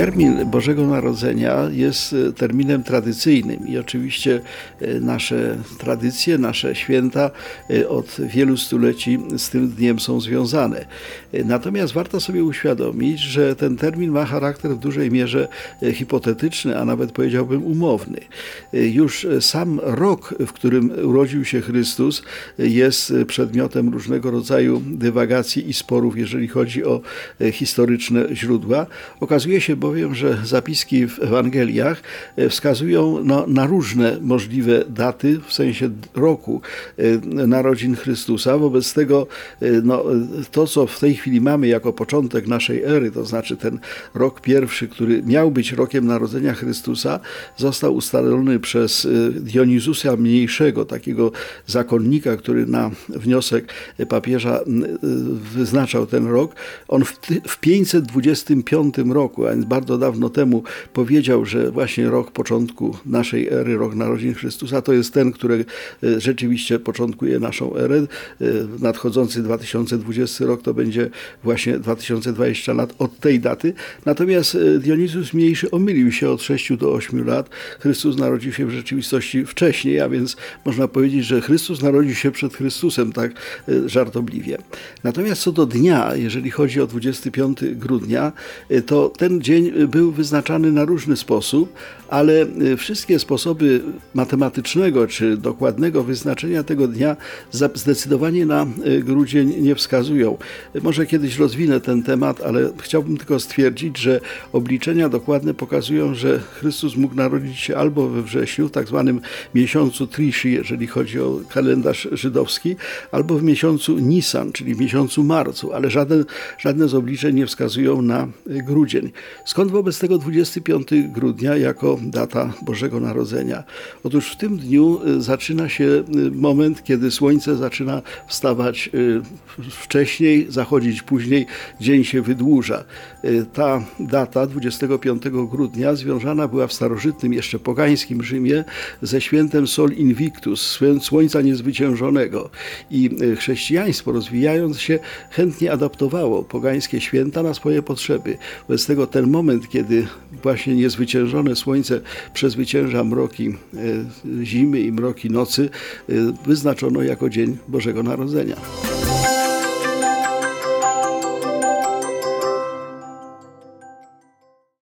Termin Bożego Narodzenia jest e, terminem tradycyjnym i oczywiście e, nasze tradycje, nasze święta e, od wielu stuleci z tym dniem są związane. Natomiast warto sobie uświadomić, że ten termin ma charakter w dużej mierze hipotetyczny, a nawet powiedziałbym umowny. Już sam rok, w którym urodził się Chrystus, jest przedmiotem różnego rodzaju dywagacji i sporów, jeżeli chodzi o historyczne źródła. Okazuje się bowiem, że zapiski w Ewangeliach e, wskazują na różne możliwe daty, w sensie roku e, narodzin Chrystusa. Wobec tego e, no, to, co w tej chwili mamy jako początek naszej ery, to znaczy ten rok pierwszy, który miał być rokiem narodzenia Chrystusa, został ustalony przez Dionizusa Mniejszego, takiego zakonnika, który na wniosek papieża wyznaczał ten rok. On w, w 525 roku, a więc bardzo dawno temu powiedział, że właśnie rok początku naszej ery, rok narodzin Chrystusa, to jest ten, który e, rzeczywiście początkuje naszą erę. E, nadchodzący 2020 rok to będzie właśnie 2020 lat od tej daty. Natomiast e, Dionizus Mniejszy omylił się od 6 do 8 lat. Chrystus narodził się w rzeczywistości wcześniej, a więc można powiedzieć, że Chrystus narodził się przed Chrystusem, tak żartobliwie. Natomiast co do dnia, jeżeli chodzi o 25 grudnia, to ten dzień był wyznaczany na różny sposób, ale e, wszystkie sposoby matematycznego czy dokładnego wyznaczenia tego dnia zdecydowanie na e, grudzień nie wskazują. Może kiedyś rozwinę ten temat, ale chciałbym tylko stwierdzić, że obliczenia dokładne pokazują, że Chrystus mógł narodzić się albo we wrześniu, w tak zwanym miesiącu Trishi, jeżeli chodzi o kalendarz żydowski, albo w miesiącu Nisan, czyli w miesiącu marcu, ale żaden, żadne z obliczeń nie wskazują na e, grudzień. Skąd wobec tego 25 grudnia jako data Bożego Narodzenia? Otóż w tym dniu y, zaczyna się y, moment, kiedy słońce zaczyna wstawać y, wcześniej, zachodzić później, dzień się wydłuża. Ta data 25 grudnia związana była w starożytnym, jeszcze pogańskim Rzymie ze świętem Sol Invictus, słońca niezwyciężonego. I chrześcijaństwo rozwijając się chętnie adaptowało pogańskie święta na swoje potrzeby. Wobec tego ten moment, kiedy właśnie niezwyciężone słońce przezwycięża mroki e, zimy i mroki nocy, e, wyznaczono jako Dzień Bożego Narodzenia.